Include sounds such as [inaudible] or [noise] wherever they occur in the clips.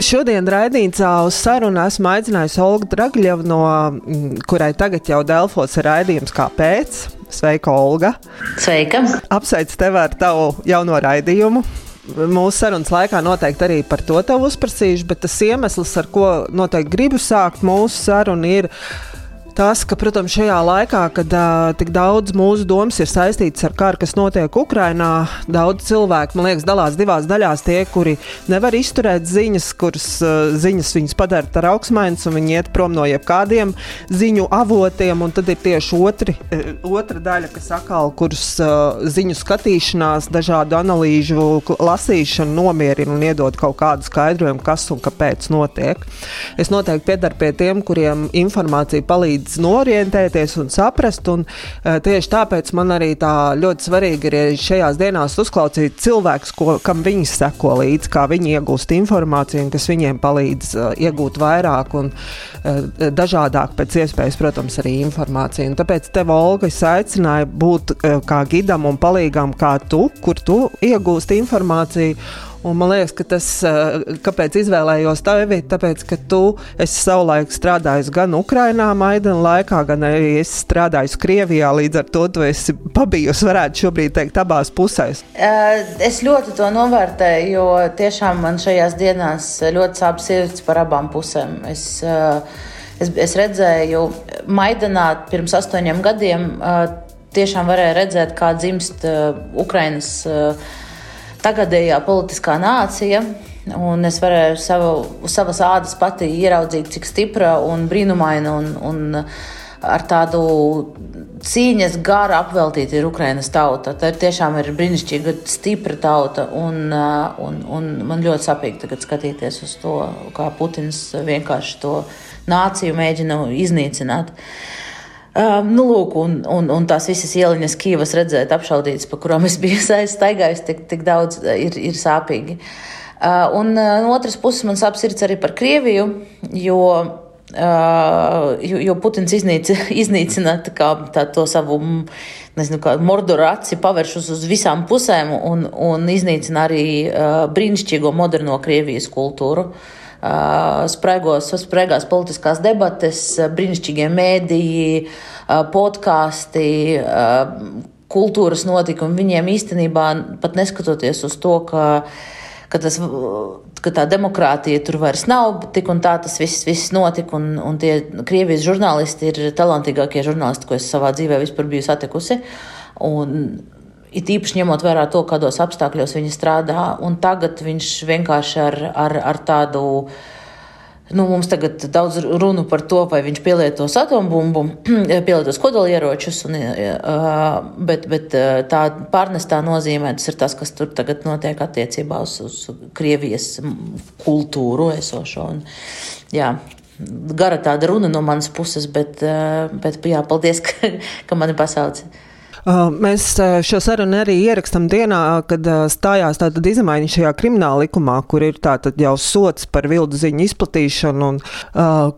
Šodien raidījumā uz sarunu esmu aicinājusi Olgu Dragļevu, no mm, kurai tagad jau Delfos ir raidījums Kāpēc? Sveika, Olga! Sveika! Apsveicu tevi ar tavu jauno raidījumu! Mūsu sarunas laikā noteikti arī par to tev uzprasīšu, bet tas iemesls, ar ko noteikti gribu sākt mūsu sarunu, ir tas, ka, protams, šajā laikā, kad uh, tik daudz mūsu domas ir saistītas ar karu, kas notiek Ukrajinā, daudz cilvēku, man liekas, dalās divās daļās. Tie, kuri nevar izturēt ziņas, kuras uh, ziņas viņus padara ar augstmaiņas, un viņi iet prom no jebkādiem ziņu avotiem, un tad ir tieši otri, uh, otra daļa, kas atkal, kuras uh, ziņu skatīšanās, dažādu analīžu lasīšanu nomierina un iedod kaut kādu skaidrojumu, kas un kāpēc notiek. Es noteikti piedaru pie tiem, kuriem informācija palīdz palīdz norientēties un saprast. Un, uh, tieši tāpēc man arī tā ļoti svarīgi ir šajās dienās uzklausīt cilvēkus, ko, kam viņi seko līdzi, kā viņi iegūst informāciju, kas viņiem palīdz uh, iegūt vairāk un uh, dažādāk pēc iespējas, protams, arī informāciju. Un tāpēc tev, Olga, es aicināju būt uh, kā gidam un palīgam, kā tu, kur tu iegūsti informāciju. Un man liekas, ka tas, eh, kāpēc izvēlējos tevi, tāpēc, ka tu esi savulaik strādājis gan Ukrainā, Maidana laikā, gan arī esi strādājis Krievijā. Līdz ar to tu esi pabijusi, varētu šobrīd teikt, abās pusēs. Eh, es ļoti to novērtēju, jo tiešām man šajās dienās ļoti sāp sirds par abām pusēm. Es, eh, es, es redzēju Maidanā pirms astoņiem gadiem. Tiešām varēja redzēt, kā dzimst Ukrainas uh, tagadējā politiskā nācija. Un es varēju savu, savas ādas pati ieraudzīt, cik stipra un brīnumaina un, un ar tādu cīņas garu apveltīta ir Ukraiņas tauta. Tā ir tiešām ir brīnišķīga, stipra tauta. Un, un, un man ļoti sapīgi tagad skatīties uz to, kā Putins vienkārši to nāciju mēģina iznīcināt. Uh, Um, nu, lūk, un, un, un tās visas ieliņas, Kīvas redzēt, apšaudītas, pa kurām es biju [laughs] aizstaigājis, tik, tik daudz ir, ir sāpīgi. Uh, un uh, no otras puses man sāp sirds arī par Krieviju, jo, uh, jo, jo Putins iznīca, [laughs] iznīcina kā, tā, to savu nezinu, mordoru aci, pavērš uz, uz visām pusēm un, un iznīcina arī uh, brīnišķīgo moderno Krievijas kultūru. Uh, spraigos, spraigās politiskās debates, brīnišķīgie mēdīji, podkāsti, kultūras notikumi. Viņiem īstenībā pat neskatoties uz to, ka, ka, tas, ka tā demokrātija tur vairs nav, tik un tā tas viss, viss notika. Un, un tie Krievijas žurnālisti ir talantīgākie žurnālisti, ko es savā dzīvē vispār biju satikusi. Un It īpaši ņemot vērā to, kādos apstākļos viņi strādā, tagad viņš vienkārši ar, ar, ar tādu. Nu, mums tagad daudz runu par to, vai viņš pielietos atombumbu, [clears throat] pielietos kodolieročus, un, bet, bet tā pārnestā nozīmē tas ir tas, kas tur tagad notiek attiecībā uz, uz Krievijas kultūru esošo. Un, jā, gara tāda runa no manas puses, bet, bet jā, paldies, [laughs] ka, ka mani pasauci. Uh, mēs uh, šo sarunu arī ierakstām dienā, kad uh, stājās tātad izmaiņa šajā krimināla likumā, kur ir tātad jau sots par vildu ziņu izplatīšanu. Un,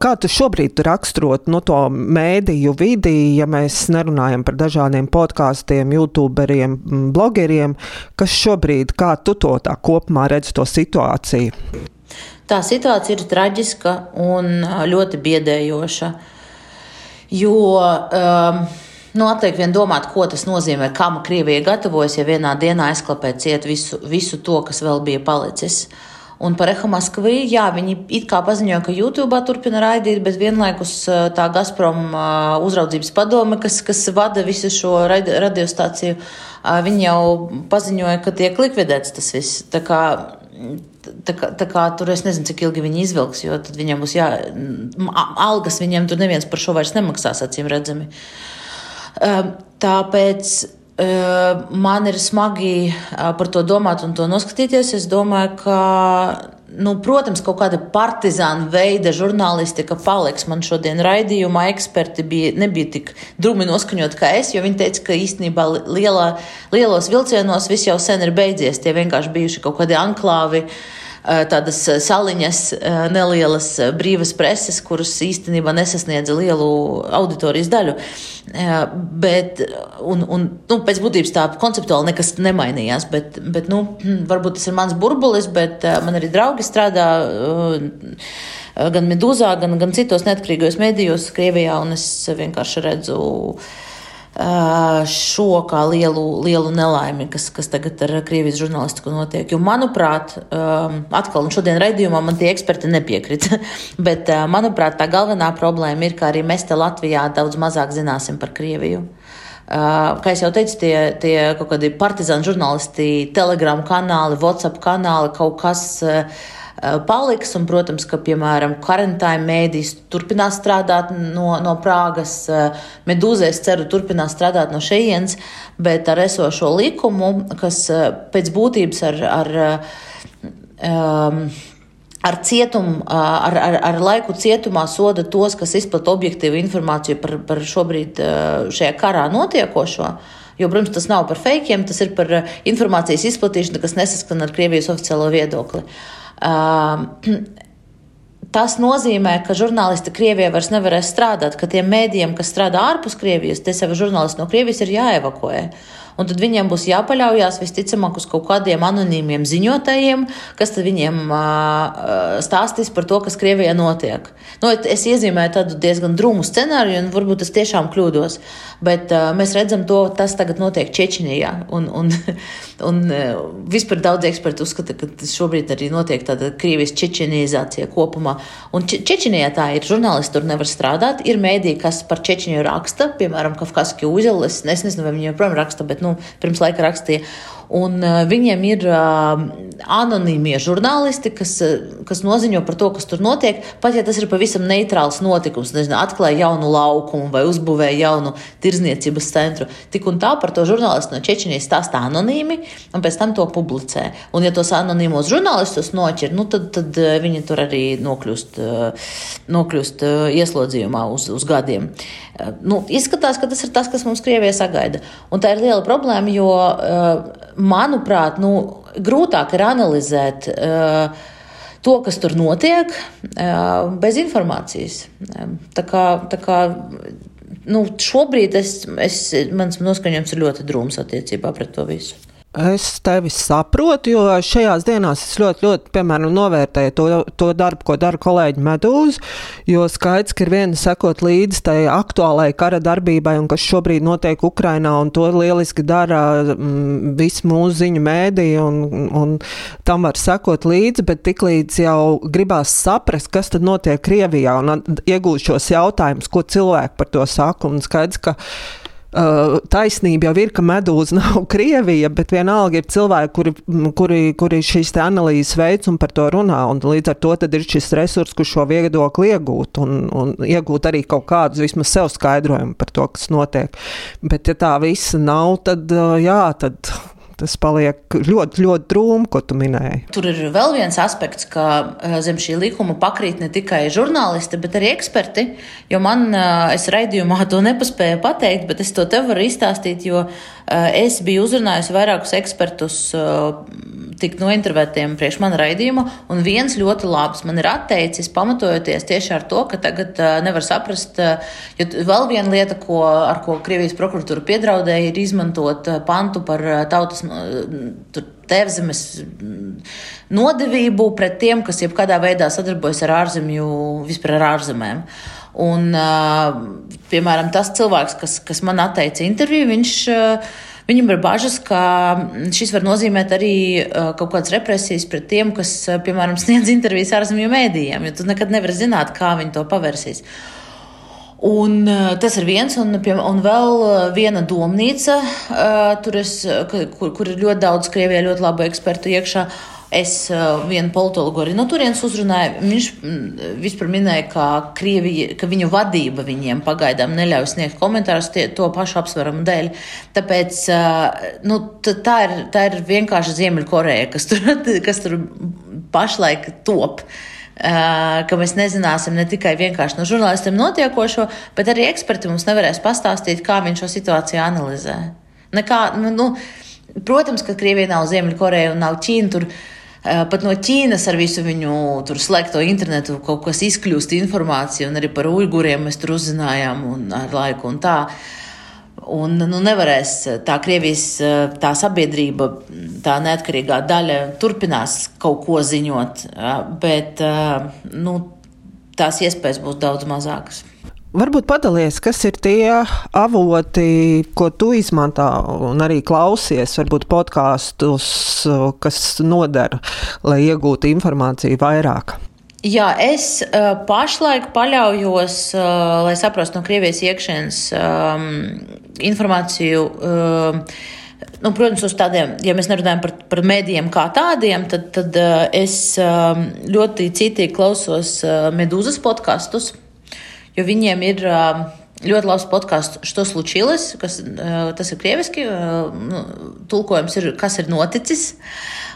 kā tu šobrīd tu raksturot no to mēdīju vidi, ja mēs nerunājam par dažādiem podkāstiem, youtuberiem, blogeriem, kas šobrīd, kā tu to tā kopumā redz to situāciju? Tā situācija ir traģiska un ļoti biedējoša, jo um, Nu, atliek vien domāt, ko tas nozīmē, kam Krievija gatavojas, ja vienā dienā aizklapē ciet visu, visu to, kas vēl bija palicis. Un par Eho Maskavī, jā, viņi it kā paziņoja, ka YouTube turpina raidīt, bet vienlaikus tā Gazprom uzraudzības padome, kas, kas vada visu šo radiostāciju, viņi jau paziņoja, ka tiek likvidēts tas viss. Tā kā, tā kā, tā kā tur es nezinu, cik ilgi viņi izvilks, jo tad viņiem būs jā, algas, viņiem tur neviens par šo vairs nemaksās, acīm redzami. Uh, tāpēc ehm, man ir smagi par to domāt un to noskatīties. Es domāju, ka, nu, protams, kaut kāda partizāna veida žurnālistika paliks. Man šodien raidījumā eksperti bija, nebija tik drūmi noskaņot kā es, jo viņi teica, ka īstenībā lielā, lielos vilcienos viss jau sen ir beidzies. Tie vienkārši bijuši kaut kādi anklāvi. Tādas saliņas, nelielas brīvas preses, kuras īstenībā nesasniedza lielu auditorijas daļu. Bet, un, un, nu, pēc būtības tā konceptuāli nekas nemainījās, bet, bet nu, [clears throat] varbūt tas ir mans burbulis, bet man arī draugi strādā gan Medūzā, gan, gan citos neatkarīgos medijos Krievijā, un es vienkārši redzu šo kā lielu, lielu nelaimi, kas, kas tagad ar Krievijas žurnālistiku notiek. Jo, manuprāt, atkal, šodien raidījumā man tie eksperti nepiekrita, [laughs] bet, manuprāt, tā galvenā problēma ir, ka arī mēs te Latvijā daudz mazāk zināsim par Krieviju. Kā jau teicu, tie, tie kaut kādi partizāni žurnālisti, telegramu kanāli, WhatsApp kanāli, kaut kas Eh, paliks. Un, protams, ka, piemēram, karantīna mēdīs turpinās strādāt no, no Prāgas, eh, Medūzē, es ceru, turpinās strādāt no šejienes, bet ar esošo likumu, kas eh, pēc būtības ar. ar um, ar cietumu, ar, ar, ar laiku cietumā soda tos, kas izplata objektīvu informāciju par, par šobrīd šajā karā notiekošo. Jo, protams, tas nav par fakiem, tas ir par informācijas izplatīšanu, kas nesaskan ar Krievijas oficiālo viedokli. Uh, [clears throat] Tas nozīmē, ka žurnālisti Krievijā vairs nevarēs strādāt, ka tiem mēdījiem, kas strādā ārpus Krievijas, tie sevi žurnālisti no Krievijas ir jāevakuē un tad viņiem būs jāpaļaujas visticamāk uz kaut kādiem anonīmiem ziņotājiem, kas viņiem stāstīs par to, kas Krievijā notiek. Nu, es iezīmēju tādu diezgan drūmu scenāriju, un varbūt es tiešām kļūdos, bet mēs redzam to, tas tagad notiek Čečenijā. Un, un, [laughs] un vispār daudz eksperti uzskata, ka šobrīd arī notiek tāda Krievijas čečenizācija kopumā. Un Čečenijā tā ir, žurnālisti tur nevar strādāt, ir mēdī, kas par Čečeniju raksta, piemēram, Kafkaski Uzelis, es nezinu, vai viņi joprojām raksta, bet nu, pirms laika rakstīja. Un uh, viņiem ir uh, anonīmie žurnālisti, kas, uh, kas noziņo par to, kas tur notiek. Pat ja tas ir pavisam neitrāls notikums, nezinu, atklāja jaunu laukumu vai uzbūvēja jaunu tirzniecības centru. Tik un tā par to žurnālistu no Čečenijas stāstā anonīmi, un pēc tam to publicē. Un, ja tos anonīmos žurnālistus noķer, nu, tad, tad viņi tur arī nokļūst, nokļūst ieslodzījumā uz, uz gadiem. Uh, nu, izskatās, ka tas ir tas, kas mums Krievijā sagaida. Un tā ir liela problēma, jo uh, manuprāt, nu, grūtāk ir analizēt uh, to, kas tur notiek, bez informācijas. Tā kā, tā kā nu, šobrīd es, es, mans noskaņojums ir ļoti drūms attiecībā pret to visu. Es tevi saprotu, jo šajās dienās es ļoti, ļoti, piemēram, novērtēju to, to darbu, ko dara kolēģi Medūza, jo skaidrs, ka ir viena sekot līdzi tai aktuālajai kara darbībai un kas šobrīd notiek Ukrainā, un to lieliski dara mm, visi mūsu ziņu mēdī, un, un tam var sekot līdzi, bet tiklīdz jau gribās saprast, kas tad notiek Krievijā un iegūt šos jautājumus, ko cilvēki par to saka, un skaidrs, ka Uh, taisnība jau ir, ka medūza [laughs] nav Krievija, bet vienalga ir cilvēki, kuri, kuri, kuri šīs analīzes veids un par to runā. Līdz ar to ir šis resurs, kurš šo viedokli iegūt un, un iegūt arī kaut kādus vismaz sev skaidrojumu par to, kas notiek. Bet, ja tā visa nav, tad uh, jā, tad tas paliek ļoti, ļoti drūmi, ko tu minēji. Tur ir vēl viens aspekts, ka eh, zem šī likuma pakrīt ne tikai žurnālisti, bet arī eksperti. Jo man, eh, es raidījumā to nepaspēju pateikt, bet es to tev varu izstāstīt, jo es biju uzrunājusi vairākus ekspertus tikt nointervētiem priekš mana raidījuma, un viens ļoti labs man ir atteicis, pamatojoties tieši ar to, ka tagad uh, nevar saprast, uh, jo vēl viena lieta, ko, ar ko Krievijas prokuratūra piedraudēja, ir izmantot uh, pantu par uh, tautas uh, tēvzemes nodevību pret tiem, kas jebkādā veidā sadarbojas ar ārzemju, vispār ar ārzemēm. Un, piemēram, tas cilvēks, kas, kas man atteica interviju, viņš Viņam ir bažas, ka šis var nozīmēt arī kaut kādas represijas pret tiem, kas, piemēram, sniedz intervijas ārzemju mēdījiem, jo tu nekad nevari zināt, kā viņi to pavērsīs. Un, tas ir viens, un, un vēl viena domnīca, es, kur, kur ir ļoti daudz Krievijā ļoti labu ekspertu iekšā. Es uh, vienu politologu arī no turienes uzrunāju. Viņš mm, vispār minēja, ka, Krievija, ka viņu vadība viņiem pagaidām neļauj sniegt komentārus tie, to pašu apsvērumu dēļ. Tāpēc uh, nu, tā, ir, tā ir vienkārši Ziemeļkoreja, kas tur, [laughs] kas tur pašlaik top. Uh, ka mēs nezināsim ne tikai vienkārši no žurnālistiem notiekošo, bet arī eksperti mums nevarēs pastāstīt, kā viņi šo situāciju analizē. Nekā, nu, nu, protams, ka Krievija nav Ziemeļkoreja un nav Ķīna. Tur Pat no Ķīnas ar visu viņu slēgto internetu kaut kas izkļūst informācija, un arī par uiguriem mēs tur uzzinājām un ar laiku un tā. Un nu, nevarēs tā Krievijas tā sabiedrība, tā neatkarīgā daļa turpinās kaut ko ziņot, bet nu, tās iespējas būs daudz mazākas. Varbūt padalies, kas ir tie avoti, ko tu izmanto un arī klausies, varbūt podkāstus, kas nodara, lai iegūtu informāciju vairāk. Jā, es uh, pašlaik paļaujos, uh, lai saprastu no Krievijas iekšienes um, informāciju. Uh, Nu, protams, uz tādiem, ja mēs nerunājam par, par mēdījiem kā tādiem, tad, tad uh, es uh, ļoti citīgi klausos uh, Medūzas podkastus jo viņiem ir ļoti labs podkāsts, Što slučīlis, kas tas ir krieviski, nu, tulkojums ir, kas ir noticis.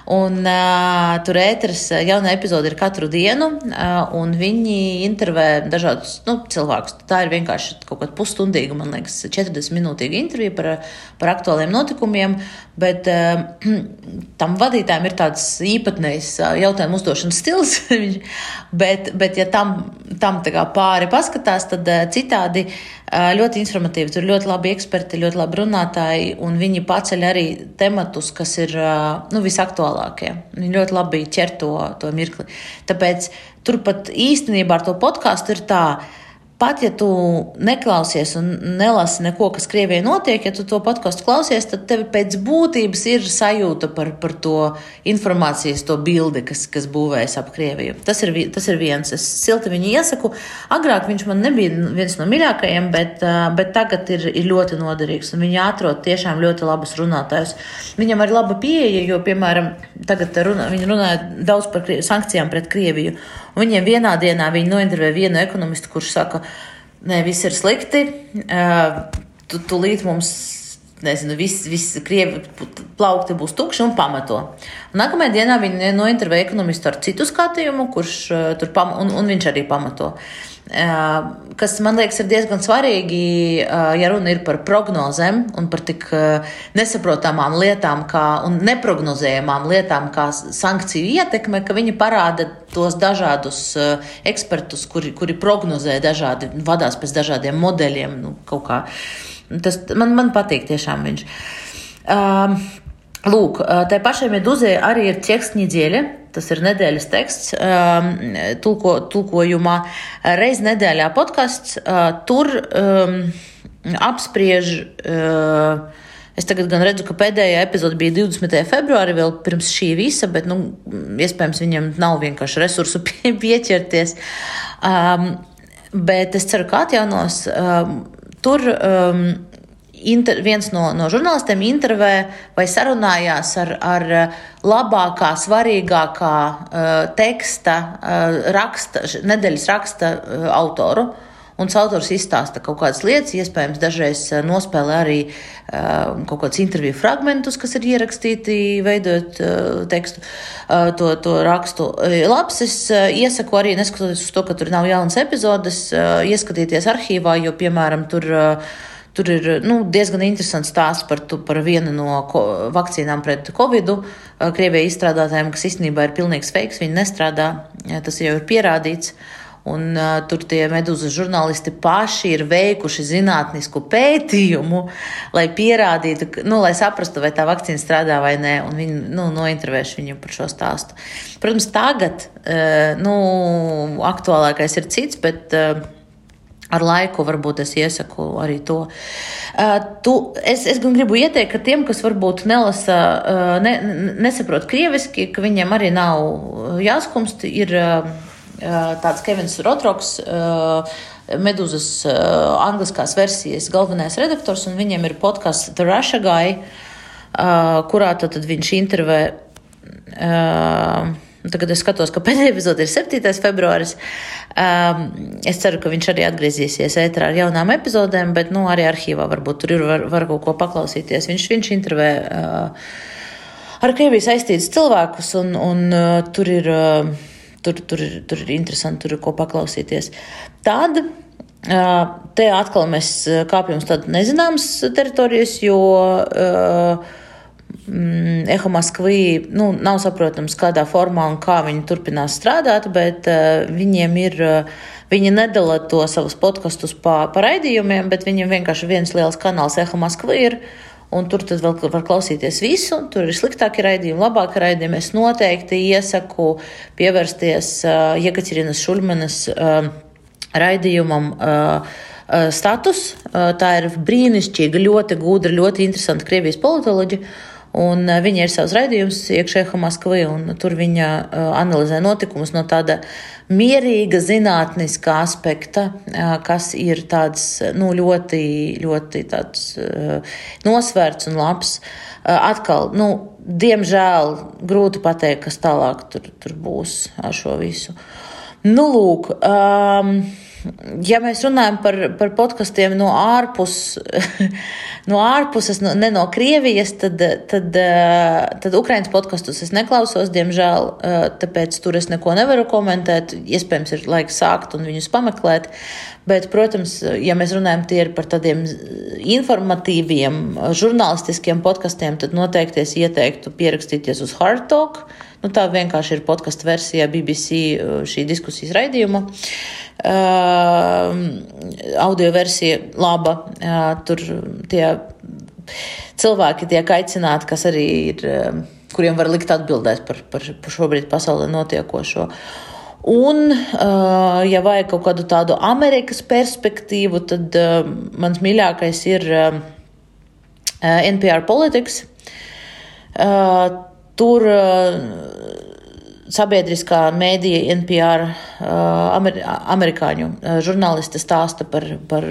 Un, uh, tur ēteris jauna epizode ir katru dienu, uh, un viņi intervē dažādus nu, cilvēkus. Tā ir vienkārši kaut kāda pusstundīga, man liekas, 40 minūtīga intervija par, par aktuāliem notikumiem, bet uh, [clears throat] tam vadītājiem ir tāds īpatnējs jautājumu uzdošanas stils. [laughs] bet, bet, ja tam, tam pāri paskatās, tad uh, citādi uh, ļoti informatīvi. Tur ļoti labi eksperti, ļoti labi runātāji, un viņi paceļ arī tematus, kas ir nu, visaktuālākie aktuālākie. Viņi ļoti labi ķer to, to mirkli. Tāpēc turpat īstenībā ar to podkāstu ir tā, ka Pat ja tu neklausies un nelasi neko, kas Krievijai notiek, ja tu to podkāstu klausies, tad tev pēc būtības ir sajūta par, par to informācijas, to bildi, kas, kas būvējas ap Krieviju. Tas ir, tas ir viens. Es silti viņu iesaku. Agrāk viņš man nebija viens no mīļākajiem, bet, bet tagad ir, ir ļoti noderīgs. Viņi atrod tiešām ļoti labus runātājus. Viņam ir laba pieeja, jo, piemēram, tagad runā, viņi runāja daudz par sankcijām pret Krieviju. Viņiem vienā dienā viņi nointervēja vienu ekonomistu, kurš saka, nē, viss ir slikti, tu, tūlīt mums nezinu, viss, viss krievi plaukti būs tukši un pamato. Un nākamajā dienā viņi nointervēja ekonomistu ar citu skatījumu, kurš tur pam, un, un viņš arī pamato. Kas man liekas, ir diezgan svarīgi, ja runa ir par prognozēm un par tik nesaprotamām lietām kā, un neprognozējamām lietām, kā sankciju ietekme, ka viņi parāda tos dažādus ekspertus, kuri, kuri prognozē dažādi, vadās pēc dažādiem modeļiem. Nu, Tas man, man patīk tiešām viņš. Um, tai pašai medūzē arī ir ķeks nedēļa. Tas ir nedēļas teksts, um, tulko, tulkojumā. Reiz nedēļā podkāsts. Uh, tur um, apspriež. Uh, Es tagad gan redzu, ka pēdējā epizode bija 20. februārī, vēl pirms šī visa, bet, nu, iespējams, viņam nav vienkārši resursu [laughs] pie, pieķerties. Um, bet es ceru, ka atjaunos. Um, tur um, inter, viens no, no žurnālistiem intervē vai sarunājās ar, ar labākā, svarīgākā uh, teksta, uh, raksta, nedēļas raksta uh, autoru. Un autors izstāsta kaut kādas lietas, iespējams, dažreiz nospēlē arī uh, kaut kādus interviju fragmentus, kas ir ierakstīti, veidojot uh, tekstu, uh, to, to rakstu. Labs, es uh, iesaku arī, neskatoties uz to, ka tur nav jaunas epizodes, uh, ieskatīties arhīvā, jo, piemēram, tur. Uh, Tur ir nu, diezgan interesants stāsts par, tu, par vienu no vakcīnām pret covid. Krievijai izstrādātājiem, kas īstenībā ir pilnīgs fake, viņi nestrādā. Tas jau ir pierādīts. Un, uh, tur tie medūzas žurnālisti paši ir veikuši zinātnisku pētījumu, lai pierādītu, nu, lai saprastu, vai tā vakcīna strādā vai nē. Viņi nu, nointervēšu viņu par šo stāstu. Protams, tagad uh, nu, aktuālākais ir cits, bet. Uh, Ar laiku varbūt es iesaku arī to. Uh, tu, es, es gribu ieteikt, ka tiem, kas varbūt nelasa, uh, ne, nesaprot krieviski, ka viņiem arī nav jāskumst, ir uh, tāds Kevins Rotroks. Medūzas uh, angliskās versijas galvenais redaktors, un viņiem ir podkāsts The Russia Guy, uh, kurā tad, tad viņš intervē uh, Tagad es skatos, ka pēdējā epizode ir 7. februāris. Um, es ceru, ka viņš arī atgriezīsies ētrā ar jaunām epizodēm, bet nu, arī arhīvā varbūt tur ir var, var kaut ko paklausīties. Viņš, viņš intervē uh, ar Krieviju saistītus cilvēkus, un, un uh, tur, ir, uh, tur, tur, ir, tur ir interesanti, tur ir ko paklausīties. Tad uh, te atkal mēs kāpjam uz tādas nezināmas teritorijas, jo uh, Eho Maskvī nu, nav saprotams, kādā formā un kā viņi turpinās strādāt, bet uh, viņiem ir. Uh, Viņi nedala to savus podkastus pa, pa raidījumiem, bet viņiem vienkārši viens liels kanāls Eho Maskvī ir. Un tur tad vēl var klausīties visu. Tur ir sliktākie raidījumi, labākie raidījumi. Es noteikti iesaku pievērsties uh, Jekaterinas Šulmanas uh, raidījumam. Uh, Status. Tā ir brīnišķīga, ļoti gudra, ļoti interesanta Krievijas politoloģija. Un viņa ir savs raidījums iekšējā Maskavī, un tur viņa analizē notikumus no tāda mierīga zinātniska aspekta, kas ir tāds nu, ļoti, ļoti tāds nosvērts un labs. Atkal, nu, diemžēl, grūti pateikt, kas tālāk tur, tur būs ar šo visu. Nu, lūk. Um, ja mēs runājam par, par podkastiem no, ārpus, [laughs] no ārpuses, no, ne no Krievijas, tad, tad, tad Ukraiņas podkastus es neklausos, diemžēl, tāpēc tur es neko nevaru komentēt. Iespējams, ir laiks sākt un viņus pameklēt. Bet, protams, ja mēs runājam par tādiem informatīviem, žurnālistiskiem podkastiem, tad noteikti es ieteiktu pierakstīties uz Hard Talk. Nu, tā vienkārši ir podkāstu versija BBC šī diskusijas raidījuma. Uh, audio versija laba. Uh, tur tie cilvēki tiek aicināti, kas arī ir, kuriem var likt atbildēt par, par, par šobrīd pasaulē notiekošo. Un, uh, ja vajag kaut kādu tādu Amerikas perspektīvu, tad uh, mans mīļākais ir uh, NPR Politics. Tur sabiedriskā mēdīja NPR amer, amerikāņu žurnālisti stāsta par, par,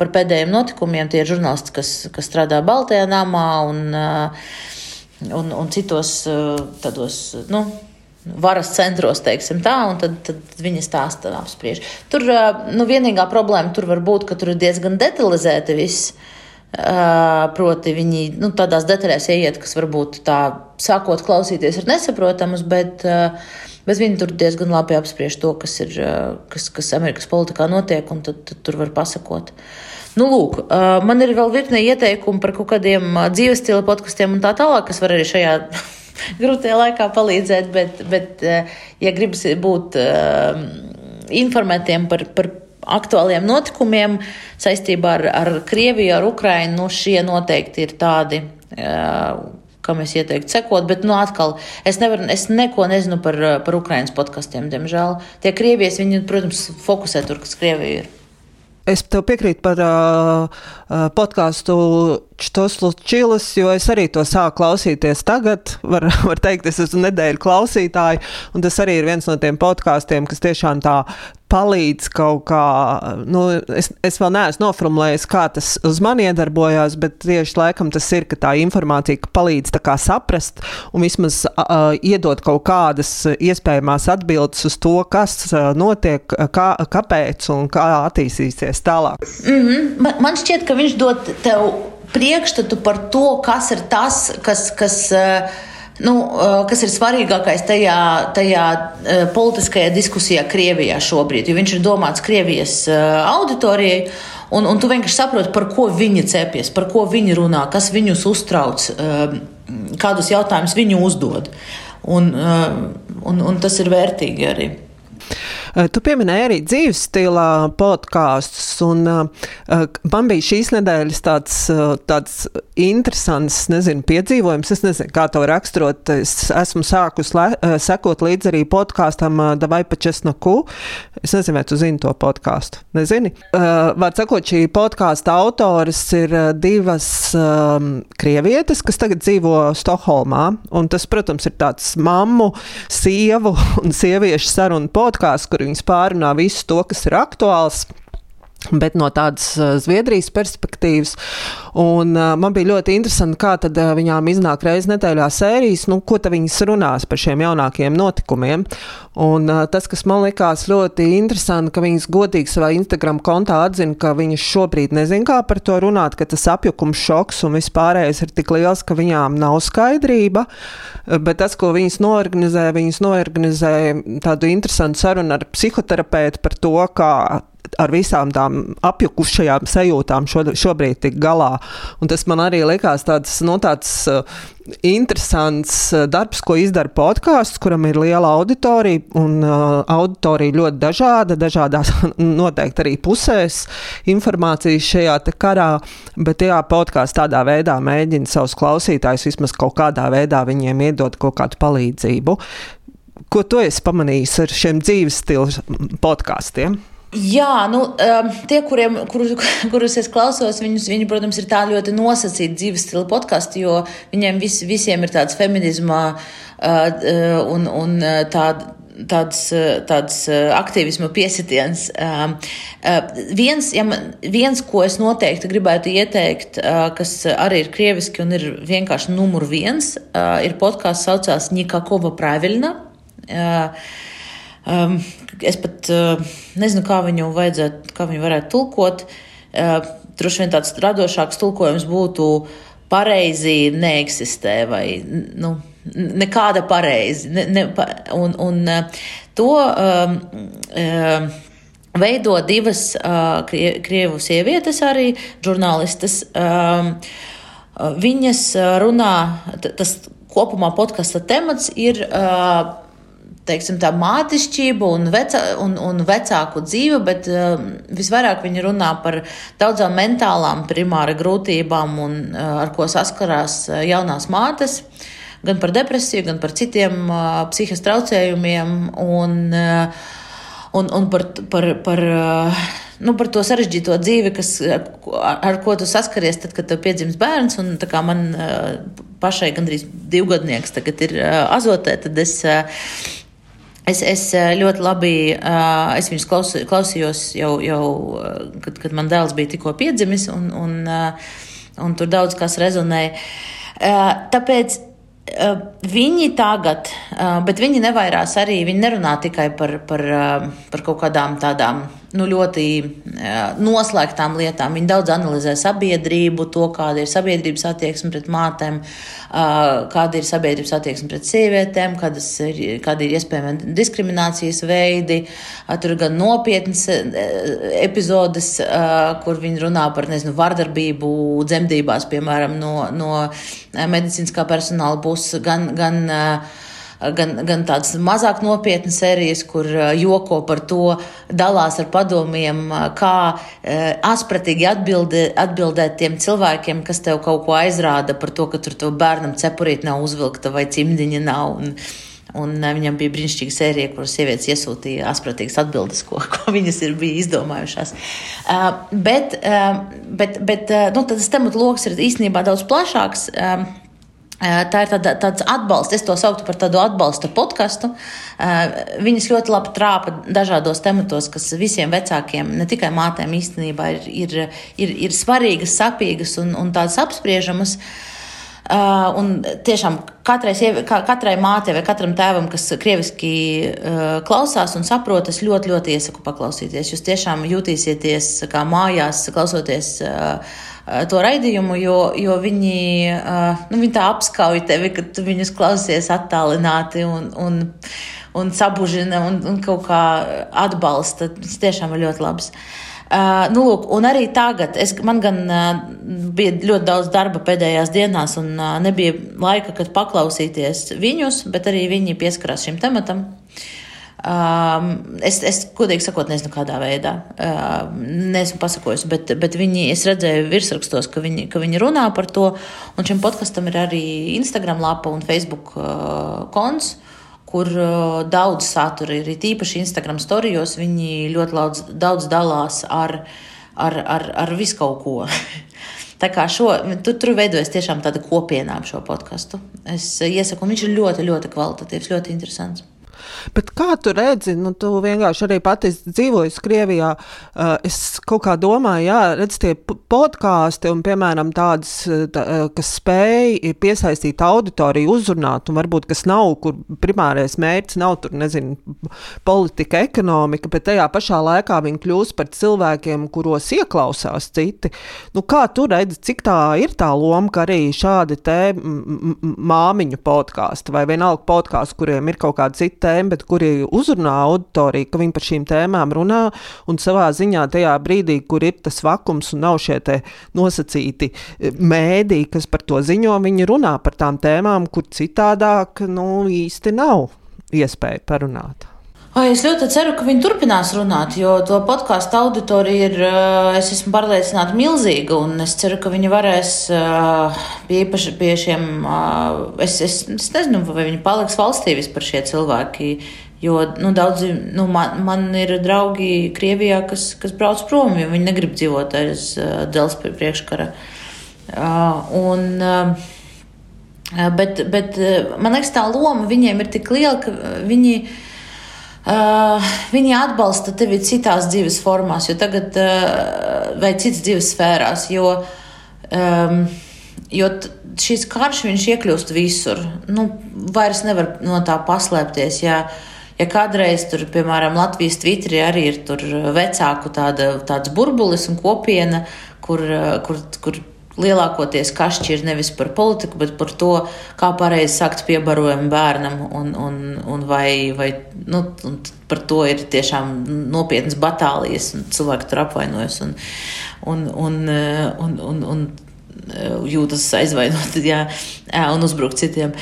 par pēdējiem notikumiem. Tie ir žurnālisti, kas, kas strādā Baltajā namā un, un, un citos tādos. Nu, varas centros, teiksim tā, un tad, tad viņi stāsta apspriež. Tur nu, vienīgā problēma tur var būt, ka tur ir diezgan detalizēti viss. Proti, viņi nu, tādās detaļās ieiet, kas varbūt tā sākot klausīties ir nesaprotamas, bet, bet viņi tur diezgan labi apspriež to, kas ir, kas, kas Amerikas politikā notiek, un tad, tad tur var pasakot. Nu, lūk, man ir vēl virkne ieteikumu par kaut kādiem dzīves stila podkastiem un tā tālāk, kas var arī šajā [laughs] grūtajā laikā palīdzēt, bet, bet ja gribas būt informētiem par, par aktuāliem notikumiem saistībā ar, ar Krieviju, ar Ukrainu, nu, šie noteikti ir tādi. Kam es ieteiktu sekot, bet, nu, atkal, es, nevaru, es neko nezinu par, par Ukraiņas podkastiem, diemžēl. Tie Krievijas, viņi, protams, fokusē tur, kas Krievija ir. Es tev piekrītu par uh, podkāstu Čilis, jo es arī to sāku klausīties tagad. Var, var teikt, es esmu nedēļu klausītāji, un tas arī ir viens no tiem podkāstiem, kas tiešām tā palīdz kaut kā, nu, es, es vēl neesmu noformulējis, kā tas uz mani iedarbojās, bet tieši laikam tas ir, ka tā informācija ka palīdz tā kā saprast un vismaz uh, iedot kaut kādas iespējamās atbildes uz to, kas uh, notiek, kā, kāpēc un kā attīstīsies tālāk. Mm -hmm. man, man šķiet, ka viņš dod tev priekšstatu par to, kas ir tas, kas. kas uh, Nu, kas ir svarīgākais tajā, tajā politiskajā diskusijā Krievijā šobrīd? Jo viņš ir domāts Krievijas auditorijai, un, un tu vienkārši saproti, par ko viņi cepjas, par ko viņi runā, kas viņus uztrauc, kādus jautājumus viņi uzdod. Un, un, un tas ir vērtīgi arī. Eh, tu pieminēji arī dzīves stila podkāstus, un uh, man bija šīs nedēļas tāds, uh, tāds interesants, nezinu, piedzīvojums. Es nezinu, kā to raksturot. Es esmu sākus le, sekot līdzi arī podkāstam Davai pa Česnaku. Es nezinu, vai tu zini to podkāstu. Nezini? Var sakot, šī podkāsta autors ir divas um, krievietes, kas tagad dzīvo Stokholmā, un tas, protams, ir tāds mammu, sievu [laughs] un sieviešu sarunu podkāsts, kur viņas pārunā visu to, kas ir aktuāls. Bet no tādas uh, Zviedrijas perspektīvas, un uh, man bija ļoti interesanti, kā tad uh, viņām iznāk reizes nedēļā sērijas, nu, ko viņas runās par šiem jaunākiem notikumiem. Un uh, tas, kas man likās ļoti interesanti, ka viņas godīgi savā Instagram kontā atzina, ka viņas šobrīd nezin, kā par to runāt, ka tas apjukums šoks un vispārējais ir tik liels, ka viņām nav skaidrība. Bet tas, ko viņas norganizē, viņas norganizē tādu interesantu sarunu ar psihoterapeitu par to, kā ar visām tām apjukušajām sajūtām šo, šobrīd tik galā. Un tas man arī likās tāds, no nu, tāds uh, interesants uh, darbs, ko izdara podkāsts, kuram ir liela auditorija, un uh, auditorija ļoti dažāda, dažādās [laughs] noteikti arī pusēs informācijas šajā karā, bet jā, podkāsts tādā veidā mēģina savus klausītājus vismaz kaut kādā veidā viņiem iedot kaut kādu palīdzību. Ko tu esi pamanījis ar šiem dzīves stilu podkāstiem? Jā, nu, tie, kuriem, kurus, [laughs] kurus es klausos, viņus, viņi, protams, ir tā ļoti nosacīti dzīves stila podkāsti, jo viņiem vis, visiem ir tāds feminisma un, un tāda tāds, tāds aktīvisma piesitiens. Viens, ja man, viens, ko es noteikti gribētu ieteikt, kas arī ir krieviski un ir vienkārši numur viens, ir podkāsts saucās Nikakova Pravilna. Um, es pat uh, nezinu, kā viņu vajadzētu, kā viņu varētu tulkot. Uh, Droši vien tāds radošāks tulkojums būtu pareizi neeksistē vai nu, nekāda pareizi. Ne, ne, un, un uh, to um, um, veido divas uh, krievu sievietes, arī žurnālistas. Um, viņas runā, tas kopumā podkāstu temats ir. Uh, teiksim, tā mātišķība un, veca, un, un vecāku dzīve, bet uh, visvairāk viņi runā par daudzām mentālām primāra grūtībām, un, uh, ar ko saskarās uh, jaunās mātes. Gan par depresiju, gan par citiem uh, psihiskiem traucējumiem, un, uh, un, un par, par, par, uh, nu, par to sarežģīto dzīvi, kas, ar, ar ko tu saskaries, tad, kad tev piedzimst bērns. Un, man uh, pašai gandrīz divgadnieks tagad ir uh, azotē, tad es. Uh, Es, es eh, ļoti labi, eh, es viņus klaus, klausījos jau, jau eh, kad, kad man dēls bija tikko piedzimis, un, un, un tur daudz kas rezonēja. Tāpēc viņi tagad, bet viņi nevairās arī, viņi nerunā tikai par, par, par kaut kādām tādām nu, ļoti noslēgtām lietām. Viņi daudz analizē sabiedrību, to, kāda ir sabiedrības attieksme pret mātēm, kāda ir sabiedrības attieksme pret sievietēm, kādas ir, kāda ir iespējama diskriminācijas veidi. Tur ir gan nopietnas epizodes, kur viņi runā par nezinu, vardarbību dzemdībās, piemēram, no, no medicīniskā personāla puses, gan, gan uh, gan, gan tādas mazāk nopietnas sērijas, kur joko par to, dalās ar padomiem, kā aspratīgi atbildi, atbildēt tiem cilvēkiem, kas tev kaut ko aizrāda par to, ka tur to bērnam cepurīt nav uzvilkta vai cimdiņa nav. Un, Un viņam bija brīnišķīga sērija, kuras sievietes iesūtīja aspratīgas atbildes, ko, [laughs] ko viņas ir izdomājušās. Uh, bet uh, bet, bet uh, nu, tas tematu lokus ir īstenībā daudz plašāks. Uh, Tā ir tāda, tāds atbalsts, es to sauktu par tādu atbalsta podkāstu. Viņas ļoti labi trāpa dažādos tematos, kas visiem vecākiem, ne tikai mātēm, īstenībā ir, ir, ir, ir svarīgas, sapīgas un, un tādas apspriežamas. Uh, un tiešām katrai, sievi, katrai mātei vai katram tēvam, kas krieviski uh, klausās un saprot, es ļoti, ļoti iesaku paklausīties. Jūs tiešām jutīsieties kā mājās, klausoties. Uh, Eh, to raidījumu, jo, jo viņi, nu, viņi tā apskauj tevi, ka tu viņus klausies attālināti un, un, un sabužina un, un kaut kā atbalsta. Tas tiešām ir ļoti labs. Uh, nu, lūk, un arī tagad es, man gan uh, bija ļoti daudz darba pēdējās dienās, un uh, nebija laika, kad paklausīties viņus, bet arī viņi pieskarās šim tematam. Um, es, es, godīgi sakot, nezinu, kādā veidā. Uh, nesmu pasakojusi, bet, bet viņi, es redzēju virsrakstos, ka viņi, ka viņi runā par to. Un šim podkastam ir arī Instagram lapa un Facebook uh, konts. Kur uh, daudz satura ir īpaši Instagram storijos. Viņi ļoti daudz, daudz dalās ar, ar, ar, ar visu kaut ko. [laughs] Tā kā šo, tu, tur veidojas tiešām tāda kopiena ap šo podkāstu. Es iesaku, un viņš ir ļoti, ļoti kvalitatīvs, ļoti interesants. Bet kā tu redzi, nu, tu vienkārši arī pati dzīvoji Krievijā. Uh, es kaut kā domāju, jā, redz tie podkāsti un, piemēram, tādas, tā, kas spēj piesaistīt auditoriju, uzrunāt, un varbūt kas nav, kur primārais mērķis nav tur, nezinu, politika, ekonomika, bet tajā pašā laikā viņi kļūst par cilvēkiem, kuros ieklausās citi. Nu, kā tu redzi, cik tā ir tā loma, ka arī šādi te māmiņu podkāsti vai vienalga podkāsti, kuriem ir kaut kāda cita tēma, bet kuri uzrunā auditoriju, ka viņi par šīm tēmām runā un savā ziņā tajā brīdī, kur ir tas vakums un nav šie nosacīti e, mēdī, kas par to ziņo, viņi runā par tām tēmām, kur citādāk nu, īsti nav iespēja parunāt. Ai, es ļoti ceru, ka viņi turpinās runāt, jo to podkāstu auditorija ir, eh, es esmu pārliecināta, milzīga. Es ceru, ka viņi varēs eh, pie, pie šiem, eh, es, es, es nezinu, vai viņi paliks valstī vispār šie cilvēki. Jo nu, daudzi nu, man, man ir draugi Krievijā, kas, kas brauc prom, jo viņi negrib dzīvot aiz dzelzceļa priekškara. Un, bet, bet man liekas, tā loma viņiem ir tik liela, ka viņi viņi Uh, viņi atbalsta tevi citās dzīves formās, jo tagad, uh, vai citas dzīves sfērās, jo, um, jo šis karš iekļūst visur. Nu, vairs nevar no tā paslēpties. Ja, ja kādreiz tur, piemēram, Latvijas Twitterī arī ir vecāku tāda, tāds burbulis un kopiena, kur, kur, kur lielākoties kašķi ir nevis par politiku, bet par to, kā pareizi sakt piebarojumu bērnam, un, un, un vai, vai nu, un par to ir tiešām nopietnas batālijas, un cilvēki tur apvainojas un, un, un, un, un, un jūtas aizvainoti jā, un uzbrukt citiem.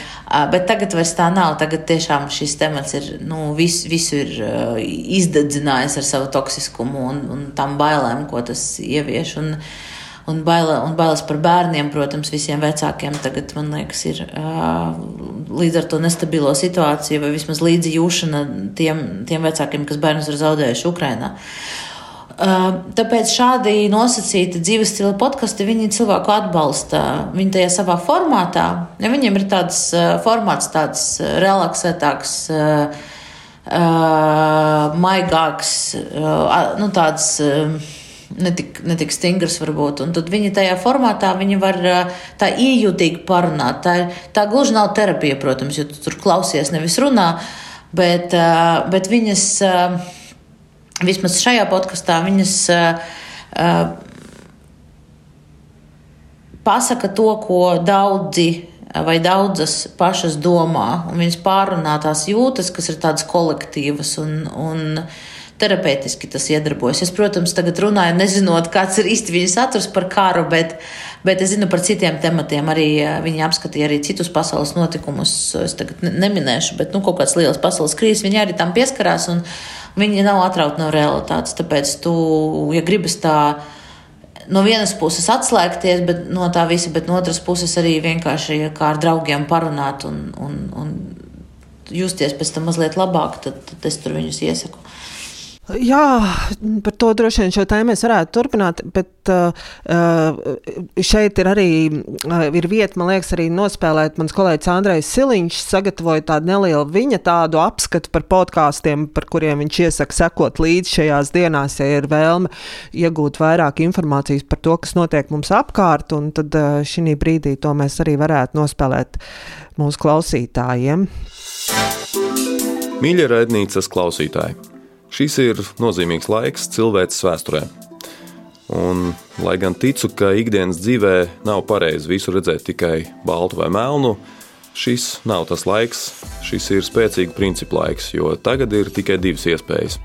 Bet tagad vairs tā nav. Tagad tiešām šis temats ir nu, vis, visu ir izdedzinājis ar savu toksiskumu un, un tām bailēm, ko tas ievieš. Un, Un, baila, un bailes par bērniem, protams, visiem vecākiem tagad, man liekas, ir līdz ar to nestabilo situāciju, vai vismaz līdzi jūšana tiem, tiem vecākiem, kas bērnus ir zaudējuši Ukrajinā. Tāpēc šādi nosacīti dzīves stila podkāsti, viņi cilvēku atbalsta. Viņi tajā savā formātā, ja viņiem ir tāds formāts, tāds relaksētāks, maigāks, nu, tāds netik, netik stingrs varbūt. Un tad viņi tajā formātā viņi var tā iejūtīgi parunāt. Tā, tā gluži nav terapija, protams, jo tu tur klausies, nevis runā, bet, bet viņas, vismaz šajā podkastā, viņas pasaka to, ko daudzi vai daudzas pašas domā, un viņas pārunā tās jūtas, kas ir tādas kolektīvas. Un, un, uh, terapeitiski tas iedarbojas. Es, protams, tagad runāju, nezinot, kāds ir īsti viņa saturs par karu, bet, bet es zinu par citiem tematiem. Arī eh, viņi apskatīja arī citus pasaules notikumus. Es tagad neminēšu, bet nu, kaut kāds liels pasaules krīzes viņi arī tam pieskarās. Viņi nav atrauti no realitātes. Tāpēc, tu, ja gribas tā no vienas puses atslēgties bet, no tā visa, bet no otras puses arī vienkārši kā ar draugiem parunāt un, un, un justies pēc tam mazliet labāk, tad, tad es tur viņus iesaku. Jā, par to droši vien šo tēmu mēs varētu turpināt, bet uh, šeit ir arī uh, ir vieta, man liekas, arī nospēlēt. Mans kolēģis Andrejs Siliņš sagatavoja tādu nelielu viņa tādu apskatu par podkāstiem, par kuriem viņš iesaka sekot līdzi šajās dienās, ja ir vēlme iegūt vairāk informācijas par to, kas notiek mums apkārt, un tad uh, šī brīdī to mēs arī varētu nospēlēt mūsu klausītājiem. Mīļie raidnīcas klausītāji! Šis ir nozīmīgs laiks cilvēces vēsturē. Un, lai gan ticu, ka ikdienas dzīvē nav pareizi visu redzēt tikai baltu vai melnu, šis nav tas laiks, šis ir spēcīga principu laiks, jo tagad ir tikai divas iespējas.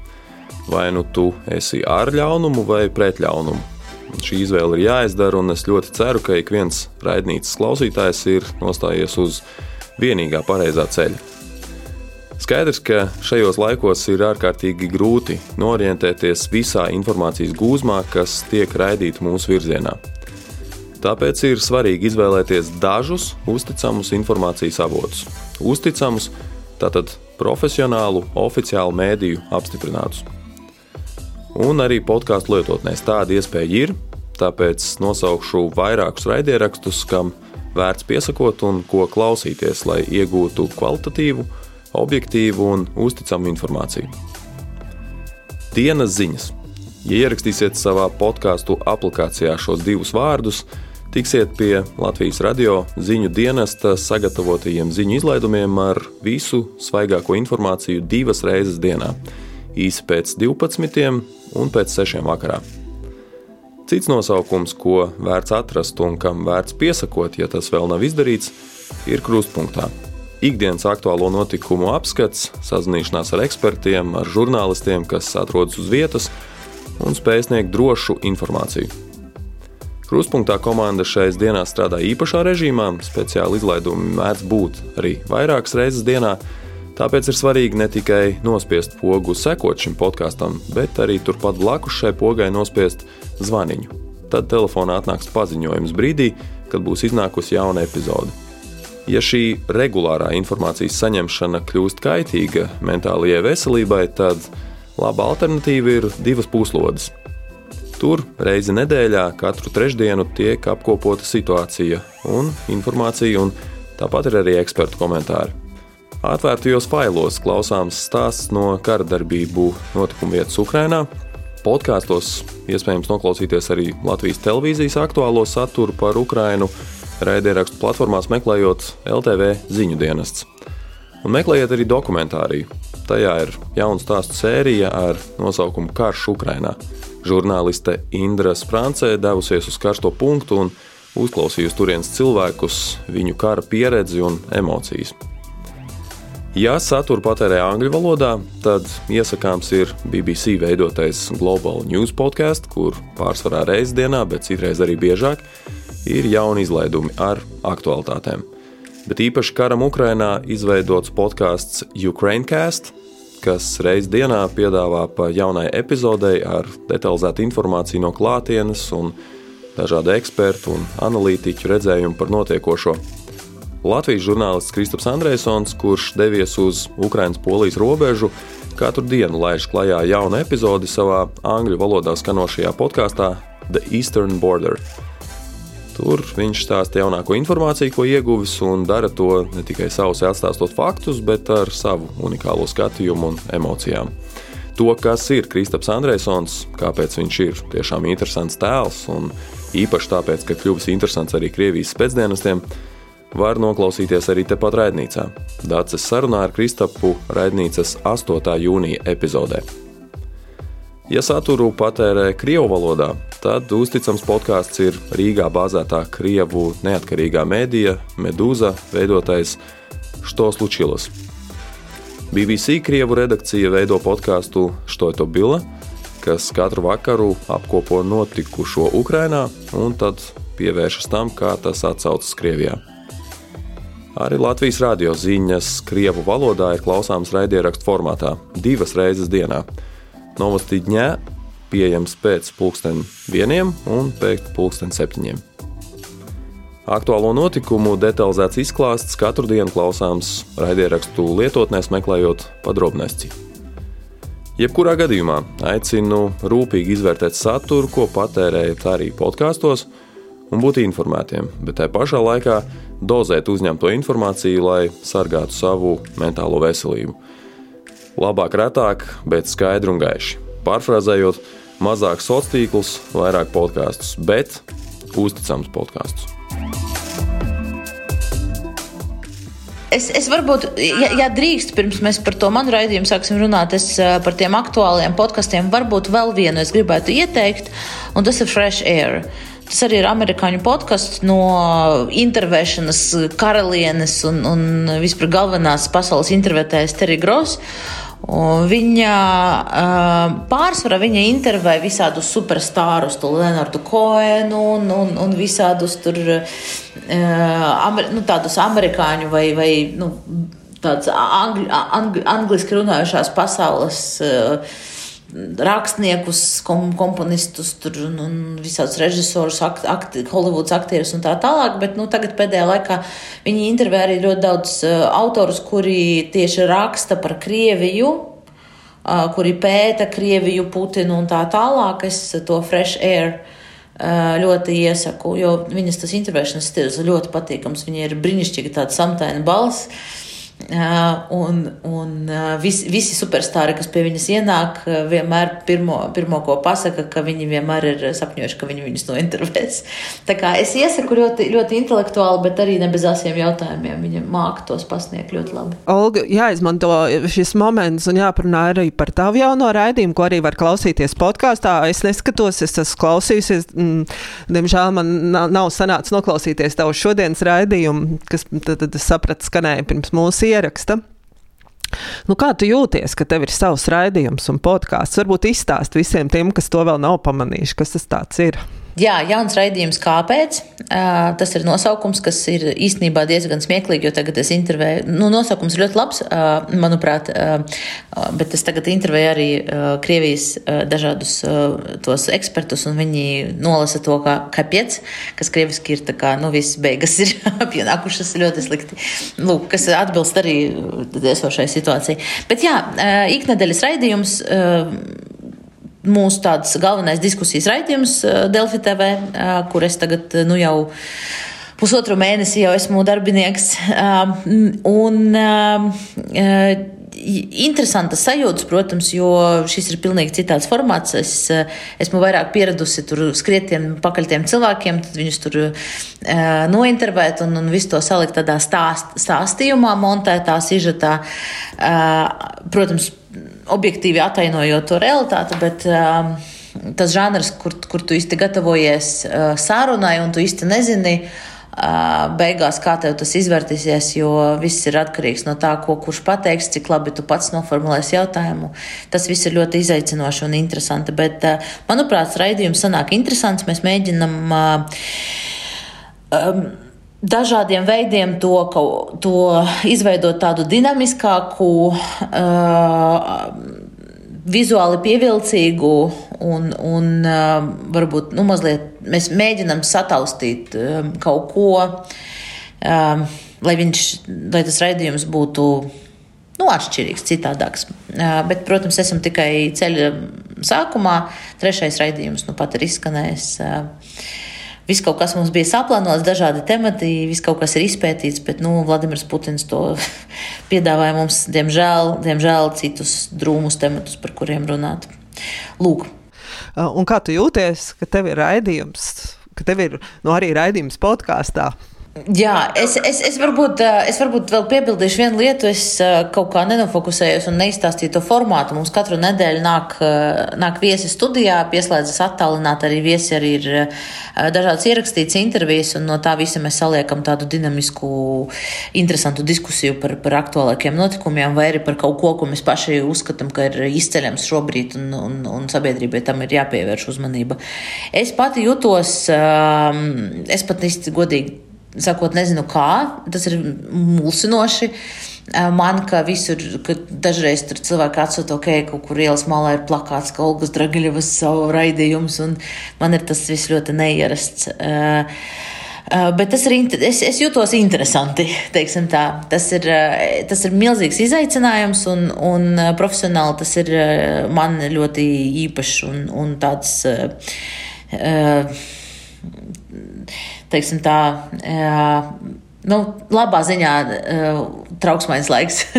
Vai nu tu esi ar ļaunumu vai pret ļaunumu. Šī izvēle ir jāizdara, un es ļoti ceru, ka ik viens raidnīcas klausītājs ir nostājies uz vienīgā pareizā ceļa. Skaidrs, ka šajos laikos ir ārkārtīgi grūti norientēties visā informācijas gūzmā, kas tiek raidīta mūsu virzienā. Tāpēc ir svarīgi izvēlēties dažus uzticamus informācijas avotus. Uzticamus, tātad profesionālu, oficiālu mēdīju apstiprinātus. Un arī podkāstu lietotnēs tāda iespēja ir, tāpēc nosaukšu vairākus raidierakstus, kam vērts piesakot un ko klausīties, lai iegūtu kvalitatīvu objektīvu un uzticamu informāciju. Dienas ziņas. Ja ierakstīsiet savā podkāstu aplikācijā šos divus vārdus, tiksiet pie Latvijas radio ziņu dienesta sagatavotajiem ziņu izlaidumiem ar visu svaigāko informāciju divas reizes dienā, īsi pēc 12 un pēc 6 vakarā. Cits nosaukums, ko vērts atrast un kam vērts piesakot, ja tas vēl nav izdarīts, ir krustpunktā ikdienas aktuālo notikumu apskats, sazināšanās ar ekspertiem, ar žurnālistiem, kas atrodas uz vietas un spēj sniegt drošu informāciju. Kruspunktā komanda šais dienās strādā īpašā režīmā, speciāli izlaidumi mēdz būt arī vairākas reizes dienā, tāpēc ir svarīgi ne tikai nospiest pogu sekot šim podkāstam, bet arī turpat blakus šai pogai nospiest zvaniņu. Tad telefonā atnāks paziņojums brīdī, kad būs iznākusi jauna epizode. Ja šī regulārā informācijas saņemšana kļūst kaitīga mentālajai veselībai, tad laba alternatīva ir divas puslodes. Tur reizi nedēļā katru trešdienu tiek apkopota situācija un informācija, un tāpat ir arī ekspertu komentāri. Atvērtajos failos klausāms stāsts no kara darbību notikumu vietas Ukrajinā. Podkāstos iespējams noklausīties arī Latvijas televīzijas aktuālo saturu par Ukrajinu raidierakstu platformās meklējot LTV ziņu dienests. Un meklējiet arī dokumentāriju. Tajā ir jauna stāstu sērija ar nosaukumu Karš Ukrainā. Žurnāliste Indra Sprāncē devusies uz karsto punktu un uzklausījusi turienes cilvēkus, viņu kara pieredzi un emocijas. Ja saturu patērē angļu valodā, tad iesakāms ir BBC veidotais Global News podkāsts, kur pārsvarā reizes dienā, bet citreiz arī biežāk, ir jauni izlaidumi ar aktualitātēm. Bet īpaši karam Ukrainā izveidots podkāsts Ukrainecast, kas reiz dienā piedāvā pa jaunai epizodei ar detalizētu informāciju no klātienes un dažādu ekspertu un analītiķu redzējumu par notiekošo. Latvijas žurnālists Kristaps Andrēsons, kurš devies uz Ukraiņas-Polijas robežu, katru dienu laiž klajā jaunu epizodi savā angļu valodā skanošajā podkāstā The Eastern Border. Tur viņš stāsta jaunāko informāciju, ko ieguvis, un dara to ne tikai savus atstāstot faktus, bet ar savu unikālo skatījumu un emocijām. To, kas ir Kristaps Andrēsons, kāpēc viņš ir tiešām interesants tēls, un īpaši tāpēc, ka kļuvis interesants arī Krievijas spēcdienestiem, var noklausīties arī tepat raidnīcā. Dācis sarunā ar Kristapu raidnīcas 8. jūnija epizodē. Ja saturu patērē Krievu valodā, tad uzticams podkāsts ir Rīgā bāzētā Krievu neatkarīgā mēdīja Medūza veidotais Štos Lučilas. BBC Krievu redakcija veido podkāstu Štoito Bila, kas katru vakaru apkopo notikušo Ukrajinā un tad pievēršas tam, kā tas atsaucas Krievijā. Arī Latvijas radio ziņas Krievu valodā ir klausāmas raidierakstu formātā divas reizes dienā Novosti dņā pieejams pēc pulksten vieniem un pēc pulksten septiņiem. Aktuālo notikumu detalizēts izklāsts katru dienu klausāms raidierakstu lietotnēs, meklējot podrobnēs. Jebkurā gadījumā aicinu rūpīgi izvērtēt saturu, ko patērējat arī podkāstos, un būt informētiem, bet tajā pašā laikā dozēt uzņemto informāciju, lai sargātu savu mentālo veselību. Labāk, retāk, bet skaidri un gaiši. Pārfrāzējot, mazāk sociālos tīklus, vairāk podkāstus, bet uzticams podkāstus. Es, es varbūt, ja, ja drīkst, pirms mēs par to manu raidījumu sāksim runāt, es par tiem aktuāliem podkastiem varbūt vēl vienu es gribētu ieteikt, un tas ir Fresh Air. Tas arī ir amerikāņu podkāsts no intervēšanas karalienes un, un vispār galvenās pasaules intervētājas Terry Gross. Viņa pārsvarā viņa intervēja visādus superstarus, Leonardu Koenu un, un, un visādus tur, nu, tādus amerikāņu vai, vai nu, tādus angļu, angļu, angliski runājušās pasaules rakstniekus, kom, komponistus, tur, un, un visādus režisorus, akt, akt, Holivudas aktierus un tā tālāk. Bet nu, tagad pēdējā laikā viņi intervēja arī ļoti daudz uh, autorus, kuri tieši raksta par Krieviju. Uh, kuri pēta Krieviju, Putinu un tā tālāk. Es to Fresh Air uh, ļoti iesaku, jo viņas tas intervēšanas stils ļoti patīkams. Viņa ir brīnišķīga, tāda samtaina balss. Un, un visi, visi superstāri, kas pie viņas ienāk, vienmēr pirmo, pirmo ko pasaka, ka viņi vienmēr ir sapņojuši, ka viņi viņus nointervēs. Tā kā es iesaku ļoti, ļoti intelektuāli, bet arī ne bez asiem jautājumiem. Viņa māca tos pasniegt ļoti labi. Olga, jāizmanto šis moments un jāparunā arī par tavu jauno raidījumu, ko arī var klausīties podkāstā. Es neskatos, es esmu klausījusies. Mm, diemžēl man nav sanācis noklausīties tavu šodienas raidījumu, kas tad, tad es sapratu skanēja pirms mūsu ieraksta. Nu, kā tu jūties, ka tev ir savs raidījums un podkāsts? Varbūt izstāst visiem tiem, kas to vēl nav pamanījuši, kas tas ir. Jā, jauns raidījums, kāpēc? Tas ir nosaukums, kas ir īstenībā diezgan smieklīgi, jo tagad es intervēju, nu, nosaukums ir ļoti labs, manuprāt, bet es tagad intervēju arī Krievijas dažādus tos ekspertus, un viņi nolasa to, kā kāpēc, kas krieviski ir tā kā, nu, viss beigas ir [laughs] pienākušas ļoti slikti. Lūk, kas atbilst arī esošai situācijai. Bet jā, iknedēļas raidījums mūsu tāds galvenais diskusijas raidījums eh, Delfi TV, eh, kur es tagad eh, nu jau pusotru mēnesi jau esmu darbinieks. Un, interesantas sajūtas, protams, jo šis ir pilnīgi citāds formāts. Es esmu vairāk pieradusi tur skrietiem pakaļtiem cilvēkiem, tad viņus tur uh, nointervēt un, un visu to salikt tādā stāst, stāstījumā, montētā, sižetā. Uh, protams, objektīvi atainojot to realitāti, bet uh, tas žanrs, kur, kur tu īsti gatavojies uh, sarunai un tu īsti nezini, uh, beigās kā tev tas izvērtīsies, jo viss ir atkarīgs no tā, ko kurš pateiks, cik labi tu pats noformulēsi jautājumu. Tas viss ir ļoti izaicinoši un interesanti, bet, uh, manuprāt, raidījums sanāk interesants. Mēs mēģinam. Uh, um, dažādiem veidiem to, to izveidot tādu dinamiskāku, uh, vizuāli pievilcīgu un, un uh, varbūt nu, mazliet mēs mēģinam sataustīt uh, kaut ko, uh, lai, viņš, lai tas raidījums būtu nu, atšķirīgs, citādāks. Uh, bet, protams, esam tikai ceļa sākumā. Trešais raidījums nu pat ir izskanējis. Uh, Viss kaut kas mums bija saplānots, dažādi temati, viss kaut kas ir izpētīts, bet nu, Vladimirs Putins to [laughs] piedāvāja mums, diemžēl, diemžēl citus drūmus tematus, par kuriem runāt. Lūk. Un kā tu jūties, ka tev ir raidījums, ka tev ir nu, arī raidījums podkāstā? Jā, es, es, es, varbūt, es varbūt vēl piebildīšu vienu lietu. Es kaut kā nenofokusējos un neizstāstīju to formātu. Mums katru nedēļu nāk, nāk viesi studijā, pieslēdzas attālināt arī viesi, arī ir dažādas ierakstītas intervijas, un no tā visa mēs saliekam tādu dinamisku, interesantu diskusiju par, par aktuālākiem notikumiem, vai arī par kaut ko, ko mēs paši uzskatām, ka ir izceļams šobrīd, un, un, un sabiedrībai tam ir jāpievērš uzmanība. Es pati jūtos, es pat īsti godīgi sakot, nezinu kā, tas ir mulsinoši. Man, ka visur, ka dažreiz tur cilvēki atsūta, ok, kaut kur ielas malā ir plakāts, ka Olgas Dragaļevas savu raidījums, un man ir tas viss ļoti neierasts. Uh, bet tas ir, es, es jūtos interesanti. Tas ir, tas ir milzīgs izaicinājums, un, un profesionāli tas ir man ļoti īpašs un, un tāds. Uh, teiksim tā, nu, labā ziņā trauksmains laiks. [laughs]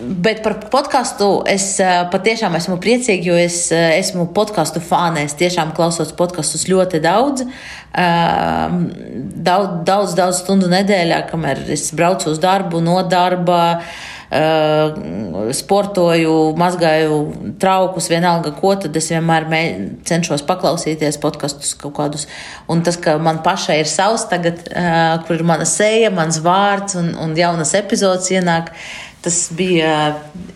Bet par podkāstu es patiešām esmu priecīga, jo es esmu podkāstu fānē. Es tiešām klausos podkāstus ļoti daudz, daudz, daudz, daudz stundu nedēļā, kamēr es braucu uz darbu, no darba. Uh, sportoju, mazgāju traukus, vienalga ko, tad es vienmēr mē, cenšos paklausīties podkastus kaut kādus. Un tas, ka man pašai ir savs tagad, uh, kur ir mana seja, mans vārds un, un jaunas epizodes ienāk. Uh, Tas bija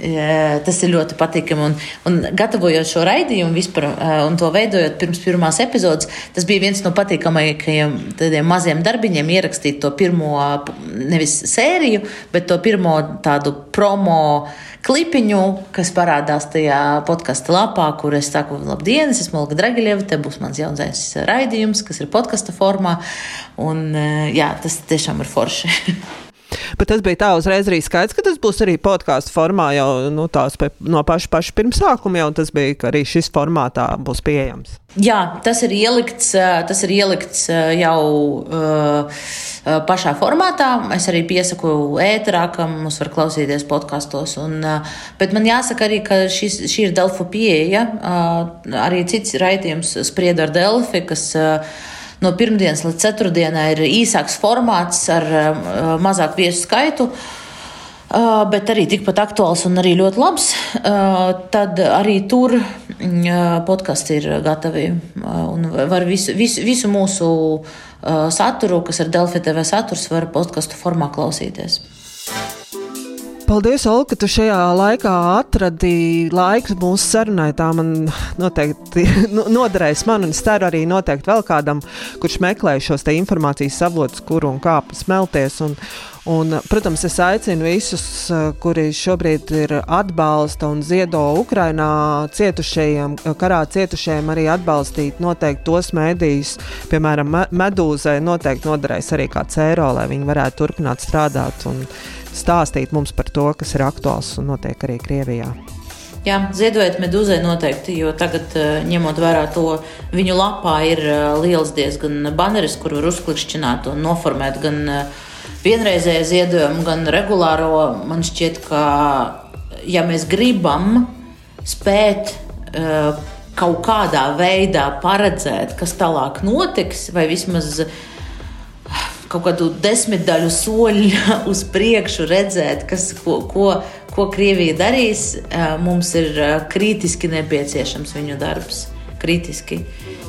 e, tas ļoti patīkami. Un, un gatavojot šo raidījumu vispār, e, un to veidojot pirms pirmās epizodes, tas bija viens no patīkamākajiem tādiem maziem darbiņiem ierakstīt to pirmo, nevis sēriju, bet to pirmo tādu promo klipiņu, kas parādās tajā podkāstu lapā, kur es saku, labdien, es esmu Olga Dragiļeva, te būs mans jaunais raidījums, kas ir podkāstu formā. Un e, jā, tas tiešām ir forši. [laughs] Bet tas bija tā uzreiz arī skaidrs, ka tas būs arī podkāstu formā jau nu, tās, no paša, paša pirmsākuma, jau tas bija, ka arī šis formātā būs pieejams. Jā, tas ir ielikts, tas ir ielikts jau uh, pašā formātā. Es arī piesaku ēterā, ka mums var klausīties podkastos. Uh, bet man jāsaka arī, ka šis, šī ir Delfu pieeja. Uh, arī cits raidījums sprieda ar Delfi, kas uh, no pirmdienas līdz ceturtdienai ir īsāks formāts ar uh, mazāku viesu skaitu. Uh, bet arī tikpat aktuāls un arī ļoti labs. Uh, tad arī tur podkāsts ir gatavi var visu, visu, visu mūsu saturu, kas ir Delfi TV saturs, var podkāstu formā klausīties. Paldies, Olu, ka tu šajā laikā atradi laiku mūsu sarunai. Tā man noteikti [laughs] noderēs man, un es ceru arī noteikti vēl kādam, kurš meklē šos informācijas avotus, kur un kā smelties. Un, un, protams, es aicinu visus, kuri šobrīd ir atbalsta un ziedo Ukrainā cietušajiem, karā cietušajiem, arī atbalstīt noteikti tos mēdījus, piemēram, Medūzai noteikti noderēs arī kāds eiro, lai viņi varētu turpināt strādāt. Un, stāstīt mums par to, kas ir aktuāls un notiek arī Krievijā. Jā, ziedojiet medūzai noteikti, jo tagad, eh, ņemot vērā to, viņu lapā ir eh, liels diezgan baneris, kur var uzklikšķināt un noformēt gan eh, vienreizēju ziedojumu, gan regulāro. Man šķiet, ka, ja mēs gribam spēt kaut kādā veidā paredzēt, kas tālāk notiks, vai vismaz kaut kādu desmitdaļu soļu [laughs] uz priekšu, redzēt, kas, ko, ko, ko Krievija darīs, mums ir kritiski nepieciešams viņu darbs. Kritiski.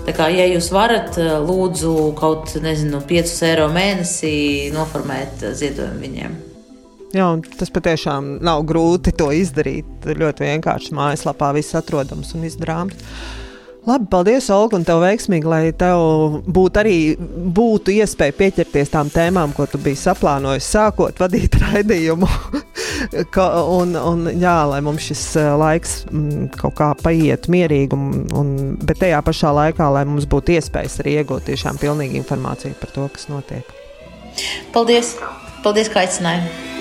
Tā kā, ja jūs varat, lūdzu, kaut nezinu, 5 eiro mēnesī noformēt ziedojumu viņiem. Jā, tas patiešām nav grūti to izdarīt. Ļoti vienkārši mājaslapā viss atrodams un izdarāms. Labi, paldies, Olga, un tev veiksmīgi, lai tev būtu arī būtu iespēja pieķerties tām tēmām, ko tu biji saplānojis, sākot vadīt [laughs] raidījumu. Ka, un, un, jā, lai mums šis eh, laiks m, mm, kaut kā paiet mierīgi, un, un, bet tajā pašā laikā, lai mums būtu iespējas arī iegūt tiešām pilnīgu informāciju par to, kas notiek. Paldies! Paldies, ka aicināji!